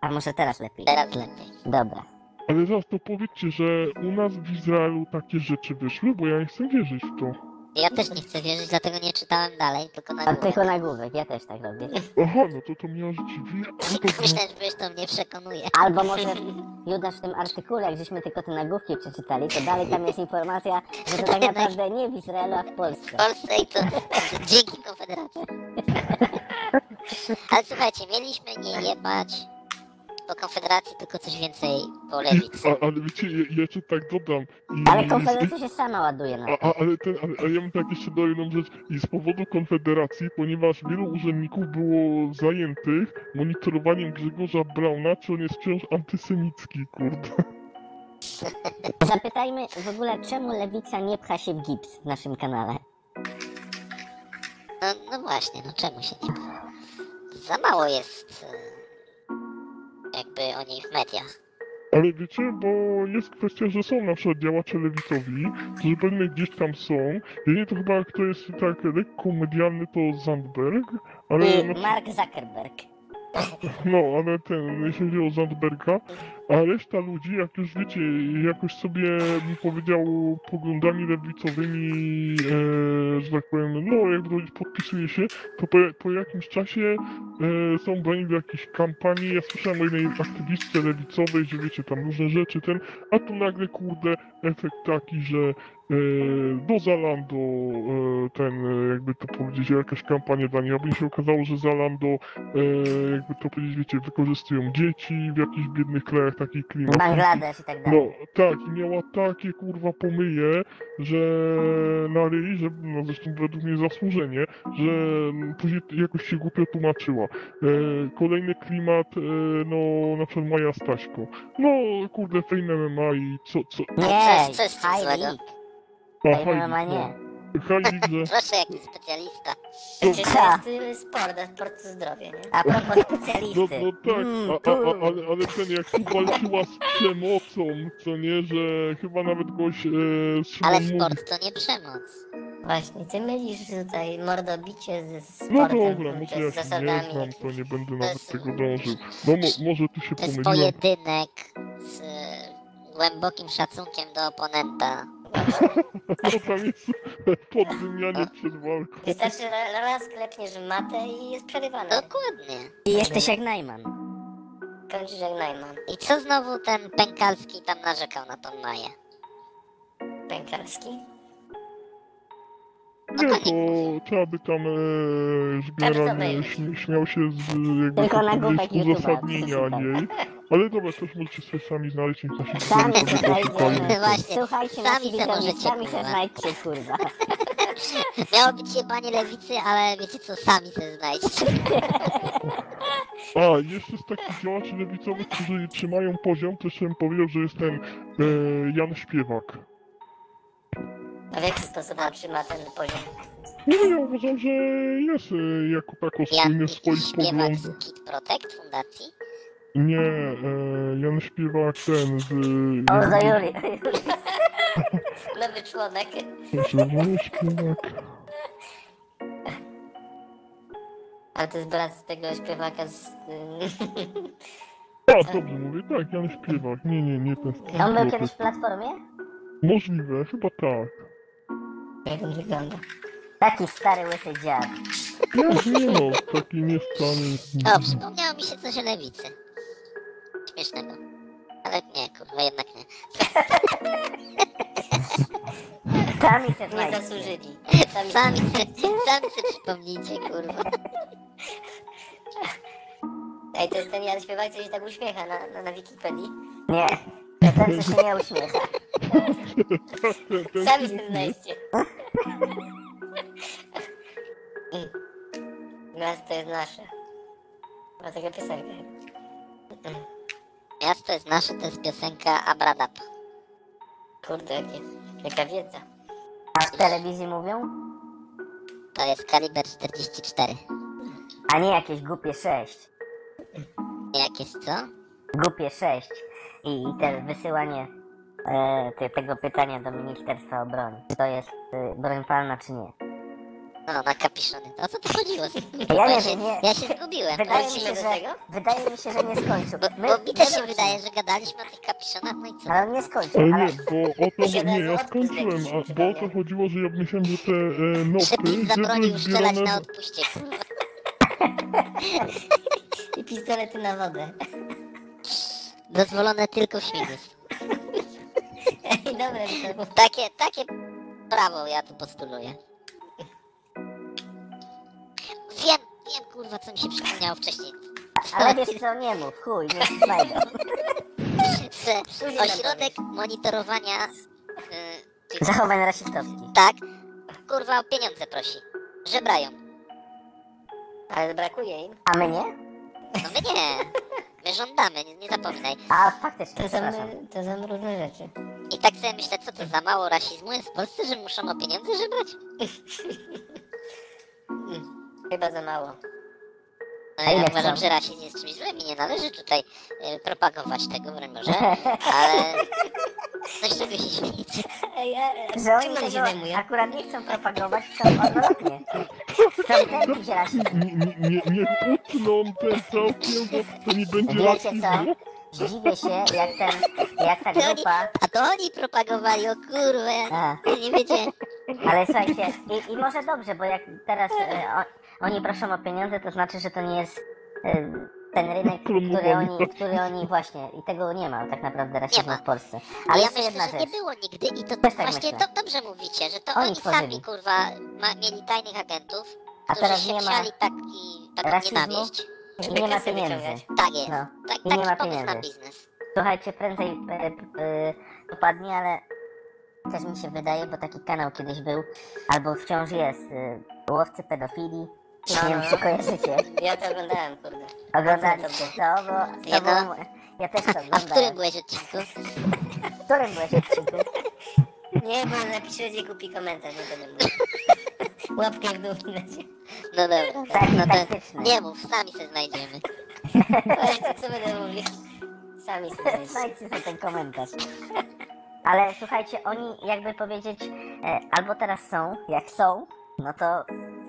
A może teraz lepiej? Teraz lepiej. Dobra. Ale zaraz to powiedzcie, że u nas w Izraelu takie rzeczy wyszły, bo ja nie chcę wierzyć w to. Ja też nie chcę wierzyć, dlatego nie czytałem dalej, tylko na górę. tylko nagłówek, ja też tak robię. Aha, no to to mnie aż dziwi. No to, (laughs) Myślałem, że wiesz, to mnie przekonuje. Albo może (laughs) Judasz w tym artykule, jak żeśmy tylko te nagłówki przeczytali, to dalej tam jest informacja, że to (laughs) tak naprawdę nie w Izraelu, a w W Polsce. Polsce i to dzięki Konfederacji. Ale słuchajcie, mieliśmy nie jebać po Konfederacji, tylko coś więcej po lewicy. a, ale wiecie, ja jeszcze tak dodam. I, Ale konfederacja się sama ładuje na a, to. a, ale, ten, ale, ale ja bym tak jeszcze dodał jedną rzecz. I z powodu Konfederacji, ponieważ wielu urzędników było zajętych monitorowaniem Grzegorza Brauna, czy on jest wciąż antysemicki, kurde. (laughs) Zapytajmy w ogóle, czemu lewica nie pcha się w gips w naszym kanale. No, no właśnie, no czemu się nie pcha? Za mało jest e, jakby o niej w mediach. Ale wiecie, bo jest kwestia, że są na przykład działacze lewicowi, którzy pewnie gdzieś tam są. Jedynie to chyba kto jest tak lekko medialny to Zandberg, ale no, Mark Zuckerberg. No, ale ten, jeśli chodzi o Zandberga, a reszta ludzi, jak już wiecie, jakoś sobie, bym powiedział, poglądami lewicowymi, e, że tak powiem, no, jak powiedzieć, podpisuje się, to po, po jakimś czasie e, są brani do jakiejś kampanii. Ja słyszałem o jednej aktywistce lewicowej, że wiecie, tam różne rzeczy, ten, a tu nagle, kurde, efekt taki, że do Zalando e, ten, e, jakby to powiedzieć, jakaś kampania dla nich, aby się okazało, że Zalando, e, jakby to powiedzieć, wiecie, wykorzystują dzieci w jakichś biednych krajach, takich klimat. Bangladesz i tak No dalej. tak, i miała takie kurwa pomyje, że na ryj, że no zresztą według mnie zasłużenie, że później jakoś się głupio tłumaczyła. E, kolejny klimat, e, no na przykład Maja Staśko. No kurde, Fame MMA i co, co, Nie, co jest w tym high złego? league. a, Fame Heidi, MMA nie. no. (laughs) Proszę, jakiś specjalista. Ta. to jest y, sport, a sport to zdrowie, nie? A propos (laughs) No, specjalisty. no tak, Mm, a, a, a, ale, ale ten jak tu walczyła z przemocą, co nie, że chyba nawet goś e, Ale sport to nie przemoc. Właśnie, ty mylisz tutaj mordobicie ze sportem, No dobra, może ja z się nie zasadami. znam, to nie będę nawet jest- tego dążył. No mo, może tu się To jest pomyliłem. pojedynek z e, głębokim szacunkiem do oponenta. No jest podwymianie przed walką. Wystarczy ra- raz klepniesz w matę i jest przerywane. Dokładnie. I jesteś jak Najman. Kończysz jak Najman. I co znowu ten Pękalski tam narzekał na tą Maję? Pękarski. Nie, to trzeba by tam e, generalnie śm śmiał się z jakby Tylko to na powiedzieć, głupek YouTube'a, uzasadnienia jej. Ale dobra, też możecie sobie sami znaleźć w naszym Sami sobie znajdziemy. Właśnie, Słuchajcie, sami nasi widzowie, możecie, się kurwa. znajdźcie, kurwa. (laughs) Miało być jebanie lewicy, ale wiecie co, sami se znajdźcie. A, jeszcze z takich działaczy lewicowych, którzy trzymają poziom, to jeszcze bym powiedział, że jest ten e, Jan Śpiewak. A w jaki sposób on trzyma ten poziom? No ja uważam, że jest e, jako tako Ja spójny w swoich śpiewak poglądach. z Kid Protect Fundacji. Nie, e, Jan Śpiewak ten z... O, do Juri. (laughs) Nowy członek. Jan Śpiewak... Ale to jest brat z tego śpiewaka z... A, dobrze mówię, tak, Jan Śpiewak. Nie, nie, nie ten z On był kiedyś w Platformie? Możliwe, chyba tak. Jak on wygląda? Taki stary, łysy dziad. Nie, nie no, taki niestany... O, przypomniało mi się coś o lewicy. Śmiesznego. Ale nie, kurwa, jednak nie. (laughs) Sami (laughs) się Nie znajdźcie. zasłużyli. Sami Sami sami se przypomnijcie, kurwa. Ej, to jest ten Jan Śpiewak, co się tak uśmiecha na, na, na Wikipedii. Nie. To ten, co się nie uśmiecha. Sami się znajdźcie. (laughs) Miasto jest nasze. Ma taka piosenka. Miasto jest nasze, to jest piosenka Abradab. Kurde, jakie, jaka wiedza. A w telewizji mówią? To jest kaliber 44. A nie jakieś głupie sześć. Jakieś co? Głupie sześć. I te wysyłanie e, te, tego pytania do Ministerstwa Obrony. To jest e, broń palna, czy nie? No, na kapiszony. O co tu chodziło? Ja nie się, wiem, nie. ja się zgubiłem. Wydaje mi, Wrócimy się, do że, tego? wydaje mi się, że nie skończył. Bo, My- bo mi też się my wydaje, że gadaliśmy o tych kapiszonach, no i co? Ale on nie skończył, Ale ale... nie, bo o to, nie, ja skończyłem, a, bo o to chodziło, że ja myślałem, że te e, noty, Przepis gdzie zabronił były strzelać zbierane... na odpuście, kurwa. (laughs) I pistolety na wodę. Dozwolone tylko w śmigus. (laughs) Ej, dobra, to Takie, takie prawo ja tu postuluję. Wiem, wiem kurwa co mi się przypomniało wcześniej. Ale wiesz co, nie mów, chuj, nie znajdą. Że ośrodek monitorowania y, tych, Zachowań rasistowskich. tak, kurwa o pieniądze prosi. Żebrają. Ale brakuje im. A my nie? No my nie. My żądamy, nie, nie zapominaj. A faktycznie, To są, to są różne rzeczy. I tak sobie myślę, co to za mało rasizmu jest w Polsce, że muszą o pieniądze żebrać? (laughs) Chyba za mało. No, A ja uważam, chcą? że rasizm jest czymś złym i nie należy tutaj y, propagować tego, broń Boże, (laughs) ale... Z czego się śmiejecie? A Że oni się tego zajmują? akurat nie chcą propagować, chcą odwrotnie. Chcą (laughs) tępić rasizm. Nie, nie, nie, nie utną ten całkiem, bo to nie będzie Wiecie rasizmu. co? Dziwię się, jak ten, jak ta To oni, grupa... a to oni propagowali, o kurwa, ja A, nie wiecie. ale słuchajcie, i, i może dobrze, bo jak teraz e, o, oni proszą o pieniądze, to znaczy, że to nie jest... E, ten (laughs) rynek, który oni, który oni właśnie, i tego nie ma tak naprawdę rasizmu w Polsce. Ale Ale ja jest myślę, jedna że rzecz. nie było nigdy i to Też tak właśnie myślę. to dobrze mówicie, że to Oni oni, sami kurwa ma, mieli tajnych agentów, A którzy teraz się nie ma taki, taką rasizmu. nienawiść. i nie ma pieniędzy. Tak jest. No. Tak, I nie ma na pieniędzy. biznes. Słuchajcie, prędzej e, e, popadnie, ale też mi się wydaje, bo taki kanał kiedyś był, albo wciąż jest, e, łowcy Nie wiem, no. czy kojarzycie. (laughs) Ja to oglądałem, kurde. Oglądaliście to, bo to Ja było, ja też to A w oglądałem. którym byłeś odcinku? W którym byłeś odcinku? (laughs) Nie, bo napiszesz i kupi komentarz, nie będę mówił. (laughs) Łapkę w dół lecie. No dobra. Taki No to nie mów, sami się znajdziemy. Właśnie, co będę mówił? Sami sobie. Znajdźcie sobie ten komentarz. Ale słuchajcie, oni jakby powiedzieć, e, albo teraz są, jak są, no to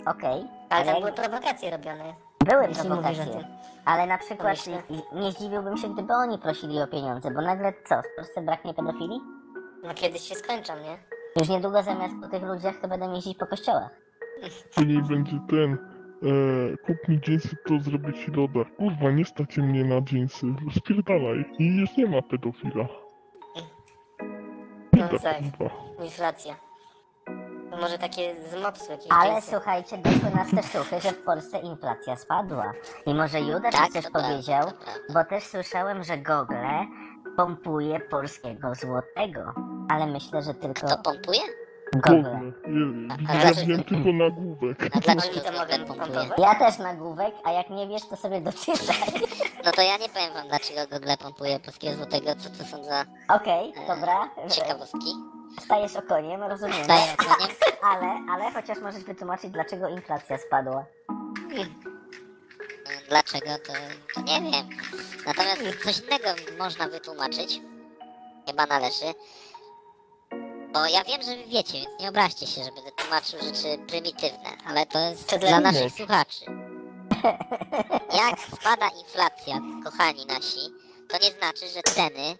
okej. Ale tam były prowokacje robione. Były Jeśli mówisz prowokacje, ale na przykład Pomyślę. nie zdziwiłbym się, gdyby oni prosili o pieniądze, bo nagle co, w Polsce braknie pedofilii? No kiedyś się skończą, nie? Już niedługo zamiast po tych ludziach to będą jeździć po kościołach. Później będzie ten. E, kup mi dżinsy, to zrobię ci loda. Kurwa, nie stacie mnie na dżinsy. Spierdalaj. I już nie ma pedofila. No tak. kurwa. Inflacja. To może takie z mopsu jakieś Ale dżinsy. słuchajcie, doszły nas też słuchy, że w Polsce inflacja spadła. I może Judasz Tak, mi coś to powiedział, to prawda. bo też słyszałem, że Google pompuje polskiego złotego. Ale myślę, że tylko Kto pompuje? Google. Ja dlaczego- wiem tylko nagłówek. A dlaczego to pompuje? pompować? Ja też nagłówek, a jak nie wiesz, to sobie doczytaj. (laughs) No to ja nie powiem wam, dlaczego Google pompuje polskiego złotego, co to są za Okej, dobra. ciekawostki. Stajesz okoniem, rozumiem. Daję oceniem. Ale, ale chociaż możesz wytłumaczyć, dlaczego inflacja spadła. Dlaczego, to, to nie wiem. Natomiast coś innego można wytłumaczyć. Chyba należy. Bo ja wiem, że wy wiecie, więc nie obraźcie się, że będę tłumaczył rzeczy prymitywne, ale to jest dla naszych słuchaczy. Jak spada inflacja, kochani nasi, to nie znaczy, że ceny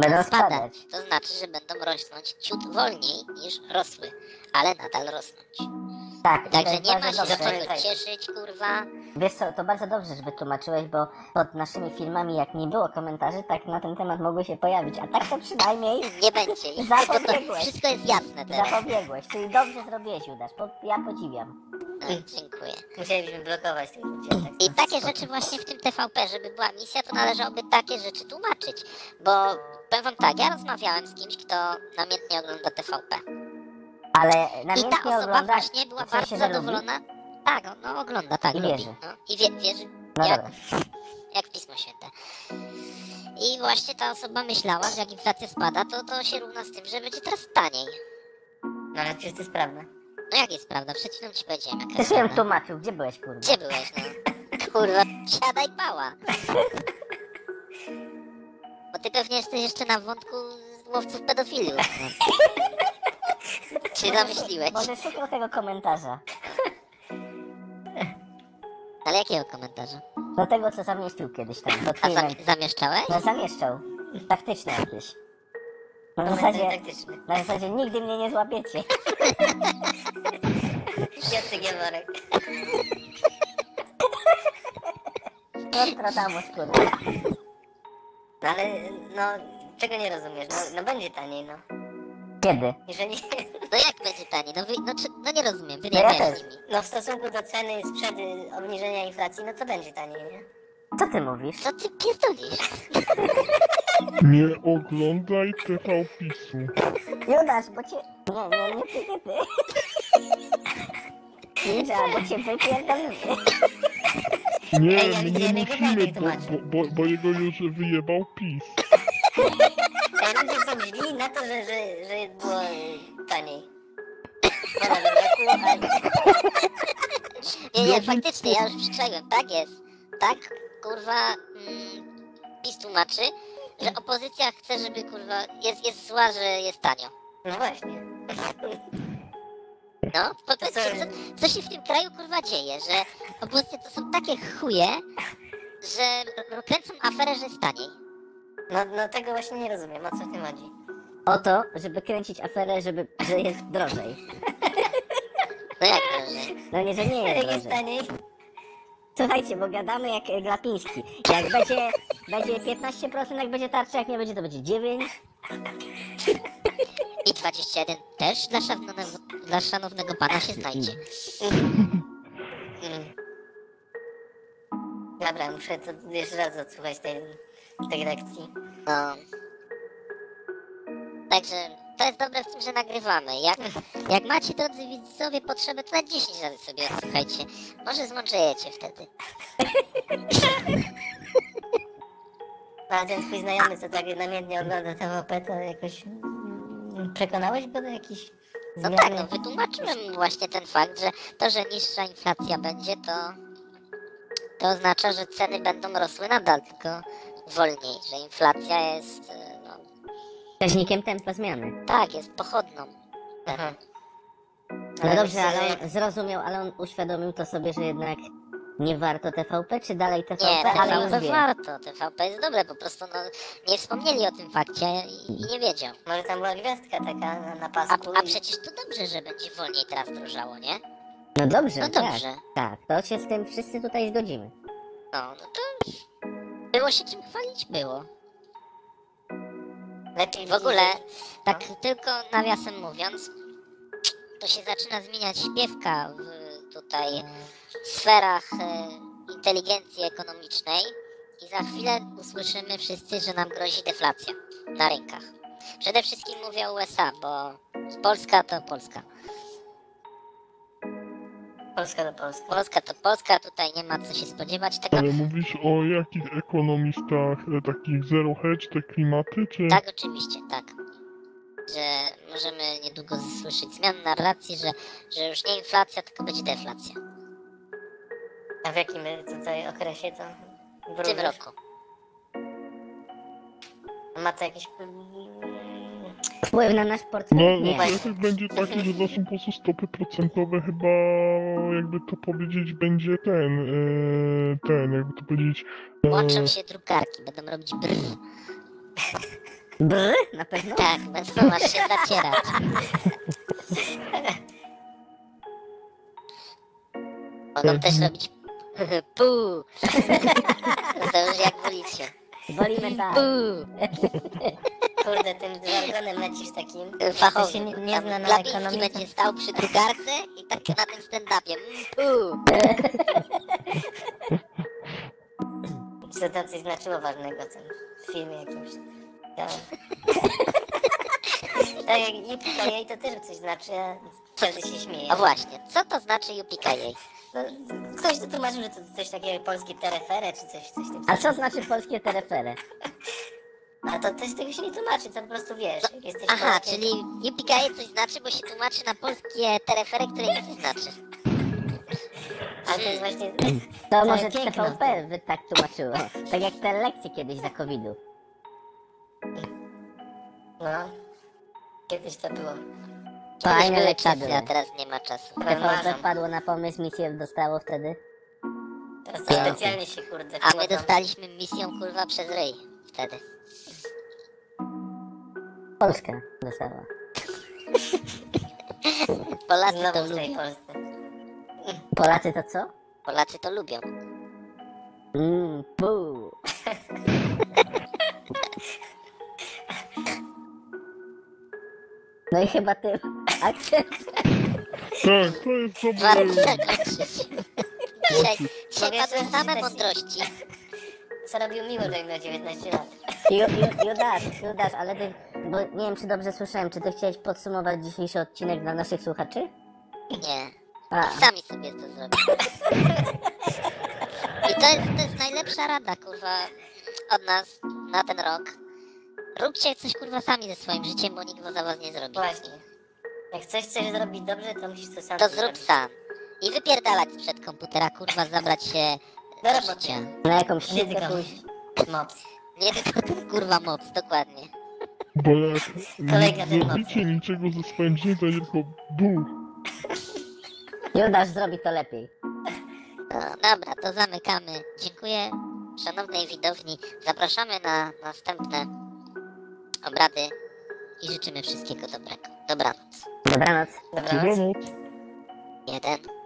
będą, Będą spadać. spadać. To znaczy, że będą rosnąć ciut wolniej niż rosły, ale nadal rosnąć. Tak, Także nie ma się z dobrze. czego cieszyć, kurwa. Wiesz co, to bardzo dobrze, że wytłumaczyłeś, bo pod naszymi filmami, jak nie było komentarzy, tak na ten temat mogły się pojawić. A tak to przynajmniej (laughs) Nie będzie (laughs) Zapobiegłeś. wszystko jest jasne teraz. zapobiegłeś. Czyli dobrze zrobiłeś, Judasz. Po, ja podziwiam. E, Dziękuję. Musielibyśmy blokować tych ludzi. Tak. I takie rzeczy właśnie w tym TVP, żeby była misja, to należałoby takie rzeczy tłumaczyć. Bo powiem wam tak, ja rozmawiałem z kimś, kto namiętnie ogląda TVP. Ale I ta namiętnie osoba ogląda... właśnie była w sensie, bardzo że lubi? zadowolona. Tak, on- no ogląda, tak, I lubi. wierzy. No, I wie, wierzy, No jak, dobra. jak Pismo Święte. I właśnie ta osoba myślała, że jak inflacja spada, to to się równa z tym, że będzie teraz taniej. No ale przecież to jest prawda. No jak jest prawda? Przed chwilą ci powiedziałem, jaka Ty jest się prawda. tłumaczył, gdzie byłeś, kurwa? Gdzie byłeś, no? Kurwa, siadaj pała. (laughs) Bo ty pewnie jesteś jeszcze na wątku łowców pedofilów. No. Czy zamyśliłeś? Może szukał tego komentarza. Ale jakiego komentarza? Do tego, co zamieścił kiedyś tam, pod A filmem. zami- zamieszczałeś? No zamieszczał. Taktyczne jakieś. Na Komentarz zasadzie, taktyczny. na zasadzie nigdy mnie nie złapiecie. Jacek Jaworek. Nostradamus, kurwa. No ale, no, czego nie rozumiesz? No, no będzie taniej, no. Kiedy? Jeżeli, (laughs) No jak będzie taniej? No, wy, no, czy, no nie rozumiem, wy No nie ja wyjaśnij też. mi. no w stosunku do ceny sprzed y, obniżenia inflacji, no to będzie taniej, nie? Co ty mówisz? Co ty pierdolisz? (laughs) (laughs) Nie oglądaj TV PiSu. Judasz, bo cię... Nie, nie, nie ty, nie ty. Ninja, bo cię wypierdolimy. Nie, Ej, ja my nie jego musimy, bo, bo, bo, bo jego już wyjebał PiS. (laughs) Ej, ludzie są źli na to, że, że, że było y, taniej. Woda we (laughs) Nie, nie, faktycznie, ja już przyczaiłem, tak jest. Tak, kurwa, mm, PiS tłumaczy, że opozycja chce, żeby, kurwa, jest, jest zła, że jest tanio. No właśnie. (laughs) No, powiedzcie, co- co, co się w tym kraju, kurwa, dzieje, że opozycja to są takie chuje, że kręcą aferę, że jest taniej. No, no tego właśnie nie rozumiem, o co w tym chodzi. O to, żeby kręcić aferę, żeby, że jest drożej. (laughs) No jak drożej? No nie, że nie jest (laughs) Jak jest drożej. taniej? Słuchajcie, bo gadamy jak Glapiński. Jak będzie, będzie 15%, jak będzie tarcza, jak nie będzie, to będzie 9. I 21 też dla szanownego, dla szanownego pana się znajdzie. Mm. Dobra, muszę to jeszcze raz odsłuchać tej, tej lekcji. No. Także to jest dobre w tym, że nagrywamy. Jak, jak macie, drodzy widzowie, potrzebę, to na 10 razy sobie odsłuchajcie. Może zmądrzejecie wtedy. No, a ten twój znajomy, co tak namiętnie ogląda TVP, to jakoś przekonałeś go do jakichś No tak, no wytłumaczyłem mu właśnie ten fakt, że to, że niższa inflacja będzie, to, to oznacza, że ceny będą rosły nadal, tylko wolniej, że inflacja jest, e, no Wskaźnikiem tempa zmiany. tak, jest pochodną. Aha. No Ale dobrze, myślę, ale on zrozumiał, ale on uświadomił to sobie, że jednak nie warto TVP, czy dalej TVP, Nie, ale już TVP wie. warto, TVP jest dobre, po prostu no, nie wspomnieli o tym fakcie i, i nie wiedział. Może tam była gwiazdka taka na, na A, pasku. a i- przecież to dobrze, że będzie wolniej teraz drożało, nie? No dobrze, No dobrze. tak. Tak, to się z tym wszyscy tutaj zgodzimy. No, no to było się czym chwalić, było. Lepiej W ogóle, tak tylko nawiasem mówiąc, to się zaczyna zmieniać śpiewka w tutaj sferach e, inteligencji ekonomicznej i za chwilę usłyszymy wszyscy, że nam grozi deflacja na rynkach. Przede wszystkim mówię o USA, bo Polska to Polska. Polska do Polska. Polska to Polska, tutaj nie ma co się spodziewać tego. Ale mówisz o jakich ekonomistach, e, takich zero hedge, te klimaty, czy... Tak, oczywiście, tak. Że możemy niedługo słyszeć zmian narracji, że, że już nie inflacja, tylko będzie deflacja. A w jakim tutaj okresie to W tym roku. Ma to jakieś... Wpływ na nasz No, portfel? Nie. no efekt będzie taki, że za są po prostu stopy procentowe chyba, jakby to powiedzieć, będzie ten, e, ten, jakby to powiedzieć... e, Łączą się drukarki, będą robić brr. (laughs) Brr, na pewno? Tak, aż się zacierać. Mogą też robić (laughs) pu. (laughs) To już jak wolicie. Wolimy tak. Pu. Kurde, tym żargonem lecisz takim. To Fachowy. się nie, nie zna na ekonomii. będzie stał przy drukarce i tak na tym stand-upie. Pu. Co tam coś znaczyło ważnego w filmie jakimś. Tam. (laughs) tak jak jej to też coś znaczy, a wtedy się śmieje. A właśnie, co to znaczy UPKJ? No, ktoś to tłumaczył, że to coś takiego jak polskie terefere, czy coś, coś tym A co znaczy polskie terefery? A to też tego się nie tłumaczy, to po prostu wiesz, jesteś Aha, Polakiem, czyli UPKJ coś znaczy, bo się tłumaczy na polskie terefery, które nic znaczy. Ale to jest właśnie... To może. TVP by tak tłumaczyło. Tak jak te lekcje kiedyś za COVID-u. No, kiedyś to było. Fajne były lekcje czasy, były. a teraz nie ma czasu. TVP Marzą. wpadło na pomysł, misję dostało wtedy. Teraz to specjalnie się kurde A my dostaliśmy misją kurwa przez ryj wtedy. Polska dostała. (laughs) Polacy to Znowu w tej lubią. Polsce. Polacy to co? Polacy to lubią. Mmm, pu. (laughs) No i chyba tym akcent. Tak, to jest Mogę padły jeszcze same mądrości. Co robił Miłosz, miał 19 lat? Ju, ju, Judasz, Judasz, ale ty, bo nie wiem czy dobrze słyszałem, czy ty chciałeś podsumować dzisiejszy odcinek dla naszych słuchaczy? Nie. A, Sami sobie to zrobią. I to jest, to jest najlepsza rada, kurwa, od nas na ten rok. Róbcie coś, kurwa, sami ze swoim życiem, bo nikt go za was nie zrobi. Właśnie. Jak chcesz coś zrobić dobrze, to musisz to sam To zrobić. zrób sam. I wypierdalać sprzed komputera, kurwa, zabrać się Do roboty. życia. na jakąś Nie szybkę tylko pójść. mops. Nie tylko ten kurwa mops, dokładnie. Bo jak Kolega nie zrobicie niczego ze swoim życiem, to tylko bu. Judasz zrobi to lepiej. No, dobra, to zamykamy. Dziękuję szanownej widowni. Zapraszamy na następne obrady i życzymy wszystkiego dobrego. Dobranoc. Dobranoc. Dobranoc. Dobranoc. Jeden.